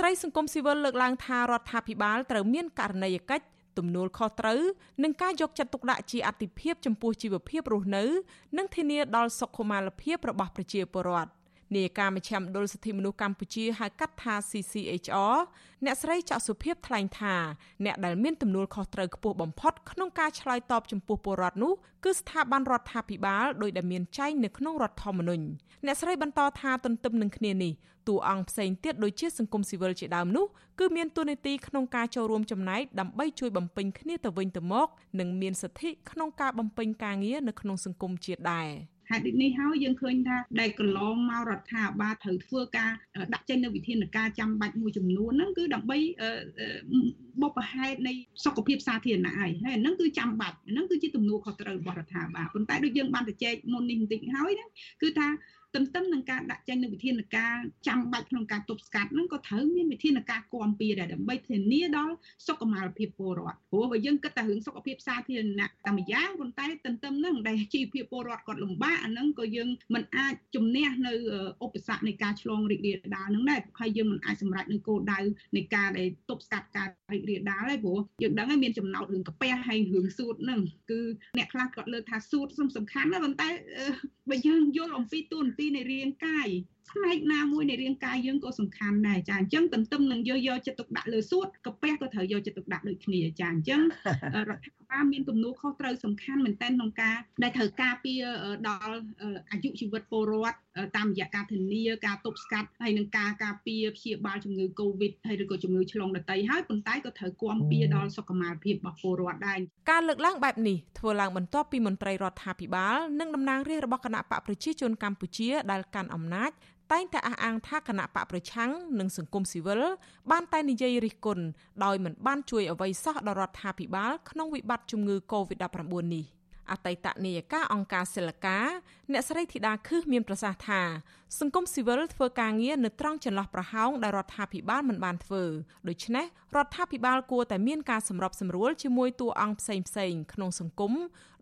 ត្រីសង្គមស៊ីវិលលើកឡើងថារដ្ឋាភិបាលត្រូវមានករណីយកិច្ចទំនួលខុសត្រូវនិងការយកចិត្តទុកដាក់ជាអាទិភាពចំពោះជីវភាពរស់នៅ និងធានាដល់សុខុមាលភាពរបស់ប្រជាពលរដ្ឋ នាយការមជ្ឈមណ្ឌលសិទ្ធិមនុស្សកម្ពុជាហៅកាត់ថា CCHR អ្នកស្រីច័កសុភាពថ្លែងថាអ្នកដែលមានទំនួលខុសត្រូវខ្ពស់បំផុតក្នុងការឆ្លើយតបចំពោះពលរដ្ឋនោះគឺស្ថាប័នរដ្ឋាភិបាលដោយដែលមានចែងនៅក្នុងរដ្ឋធម្មនុញ្ញអ្នកស្រីបន្តថាទន្ទឹមនឹងគ្នានេះតួអង្គផ្សេងទៀតដូចជាសង្គមស៊ីវិលជាដើមនោះគឺមានទួនាទីក្នុងការចូលរួមចំណែកដើម្បីជួយបំពេញគ្នាទៅវិញទៅមក និងមានសិទ្ធិក្នុងការបំពេញការងារនៅក្នុងសង្គមជាតិដែរ។ ហេតុដូចនេះហើយយើងឃើញថាដែលកន្លងមករដ្ឋាភិបាលត្រូវធ្វើការដាក់ចេញនៅវិធានការចាំបាច់មួយចំនួនហ្នឹងគឺដើម្បីបុព្វហេតុនៃសុខភាពសាធារណៈហើយហើយហ្នឹងគឺចាំបាច់ហ្នឹងគឺជាទំនួលខុសត្រូវរបស់រដ្ឋាភិបាលប៉ុន្តែដូចយើងបានទៅចែកមុននេះបន្តិចហើយហ្នឹងគឺថា ទន្ទឹមនឹងការដាក់ចេញនូវវិធានការចាំបាច់ក្នុងការទប់ស្កាត់ហ្នឹងក៏ត្រូវមានវិធានការគាំពៀដែរដើម្បីធានាដល់សុខុមាលភាពពលរដ្ឋព្រោះបើយើងគិតតែរឿងសុខភាពសាធារណៈតែម្យ៉ាងប៉ុន្តែទន្ទឹមនឹងដែលជីវភាពពលរដ្ឋគាត់លំបាកអាហ្នឹងក៏យើងមិនអាចជំនះនៅឧបសគ្គនៃការឆ្លងរីករាលដាលហ្នឹងដែរហើយយើងមិនអាចសម្រេចនៅគោលដៅនៃការដែលទប់ស្កាត់ការរីករាលដាលទេព្រោះយើងដឹងហើយមានចំណោទរឿងកាពះហើយរឿងសួតហ្នឹងគឺអ្នកខ្លះគាត់លើកថាសួតសំខាន់ណាស់ប៉ុន្តែបើយើងយល់អំពីទួនាទីនៃរាងកាយ ផ្នែកណាមួយនៃរាងកាយយើងក៏សំខាន់ដែរចាអញ្ចឹងទន្ទឹមនឹងយកយកចិត្តទុកដាក់លើសួតកាពះក៏ត្រូវយកចិត្តទុកដាក់ដូចគ្នាចាអញ្ចឹងរដ្ឋាភិបាលមានទំនួលខុសត្រូវសំខាន់មែនទែនក្នុងការដែលត្រូវការពារដល់អាយុជីវិតពលរដ្ឋតាមរយៈការធានាការទប់ស្កាត់ហើយនឹងការការពារព្យាបាលជំងឺ Covid ហើយឬក៏ជំងឺឆ្លងដទៃហើយប៉ុន្តែក៏ត្រូវគាំពារដល់សុខុមាលភាពរបស់ពលរដ្ឋដែរការលើកឡើងបែបនេះធ្វើឡើងបន្ទាប់ពីមន្ត្រីរដ្ឋាភិបាលនិងតំណាងរាស្ត្ររបស់គណៈបកប្រជាជនកម្ពុជាដែលកាន់អំណាច តែងតែអះអាងថាគណៈបកប្រឆាំងនិងសង្គមស៊ីវិលបានតែនិយាយរិះគន់ដោយមិនបានជួយអ្វីសោះដល់រដ្ឋាភិបាលក្នុងវិបត្តិជំងឺ Covid-19 នេះ។ អតីតនាយិកាអង្គការសិលកាអ្នកស្រីធីតាខឹសមានប្រសាសន៍ថាសង្គមស៊ីវិលធ្វើការងារនៅត្រង់ចន្លោះប្រហោងដែលរដ្ឋាភិបាលមិនបានធ្វើដូច្នេះរដ្ឋាភិបាលគួរតែមានការសម្របសម្រួលជាមួយតួអង្គផ្សេងផ្សេងក្នុងសង្គម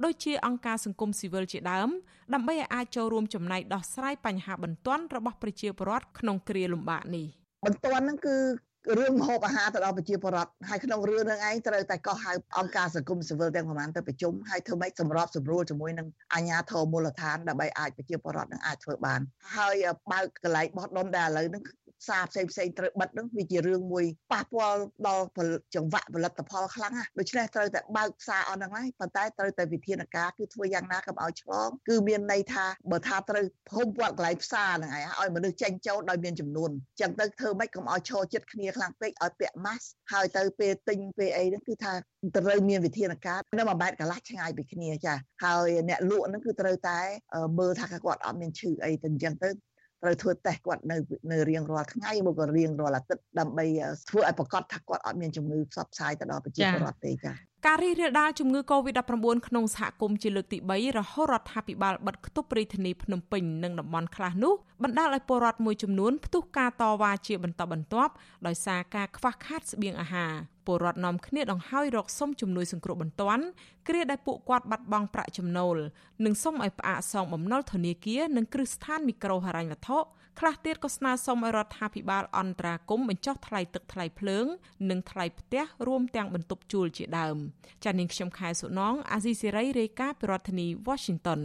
ដូចជាអង្គការសង្គមស៊ីវិលជាដើមដើម្បីឲ្យអាចចូលរួមចំណែកដោះស្រាយបញ្ហាបន្ទាន់របស់ប្រជាពលរដ្ឋក្នុងគ្រាលំបាកនេះបន្ទាន់ហ្នឹងគឺ រឿងម្ហូបអាហារទៅដល់ប្រជាពលរដ្ឋហើយក្នុងរឿងនឹងឯងត្រូវតែកោះហៅអង្គការសង្គមស៊ីវិលទាំងប្រមាណទៅប្រជុំហើយធ្វើម៉េចសម្របសម្រួលជាមួយនឹងអាជ្ញាធរមូលដ្ឋានដើម្បីអាចប្រជាពលរដ្ឋនឹងអាចធ្វើបានហើយបើកកន្លែងបោះដុំដែលឥឡូវនឹងផ្សារផ្សេងផ្សេងត្រូវបិទនោះវាជារឿងមួយប៉ះពាល់ដល់ចង្វាក់ផលិតផលខ្លាំងណាស់ដូច្នេះត្រូវតែបើកផ្សារអស់ហ្នឹងហើយប៉ុន្តែត្រូវតែវិធានការគឺធ្វើយ៉ាងណាកុំឲ្យឆ្លងគឺមានន័យថាបើថាត្រូវភូមិព័ទ្ធកន្លែងផ្សារហ្នឹងឯងឲ្យមនុស្សចេញចូលដោយមានចំនួនចឹងទៅធ្វើម៉េចកុំឲ្យឈរចិត្តគ្នាខ្លាំងពេកឲ្យពាក់ម៉ាស់ហើយទៅពេលទិញពេលអីហ្នឹងគឺថាត្រូវមានវិធានការនៅមួយបែបកន្លះឆ្ងាយពីគ្នាចាហើយអ្នកលក់ហ្នឹងគឺត្រូវតែមើលថាគាត់អត់មានឈឺអីទៅអញ្ចឹងទៅ ត្រូវធ្វើតេស្តគាត់នៅនៅរៀងរាល់ថ្ងៃមកក៏រៀងរាល់អាទិត្យដើម្បីធ្វើឲ្យប្រកាសថាគាត់អត់មានជំងឺផ្សព្វផ្សាយទៅដល់ប្រជាពលរដ្ឋទេចា៎ការរីករាលដាលជំងឺ Covid-19 ក្នុងសហគមន៍ជាលើកទី3រហូតរដ្ឋាភិបាលបិទគប់រាជធានីភ្នំពេញនិងតំបន់ខ្លះនោះបណ្ដាលឲ្យពលរដ្ឋមួយចំនួនផ្ទុះការតវ៉ាជាបន្តបន្ទាប់ដោយសារការខ្វះខាតស្បៀងអាហារពលរដ្ឋនាំគ្នាដង្ហើយរកសុំជំនួយសង្គ្រោះបន្ទាន់គ្រាដែលពួកគាត់បាត់បង់ប្រាក់ចំណូលនិងសុំឲ្យផ្អាកសងបំណុលធនាគារនិងគ្រឹះស្ថានមីក្រូហិរញ្ញវត្ថុខ្លះទៀតក៏ស្នើសុំឲ្យរដ្ឋាភិបាលអន្តរាគមន៍បញ្ចុះថ្លៃទឹកថ្លៃភ្លើង និងថ្លៃផ្ទះរួមទាំងបន្ទប់ជួលជាដើមចា៎នាងខ្ញុំខែសុណងអាស៊ីសេរីរាយការណ៍ពីរដ្ឋធានី Washington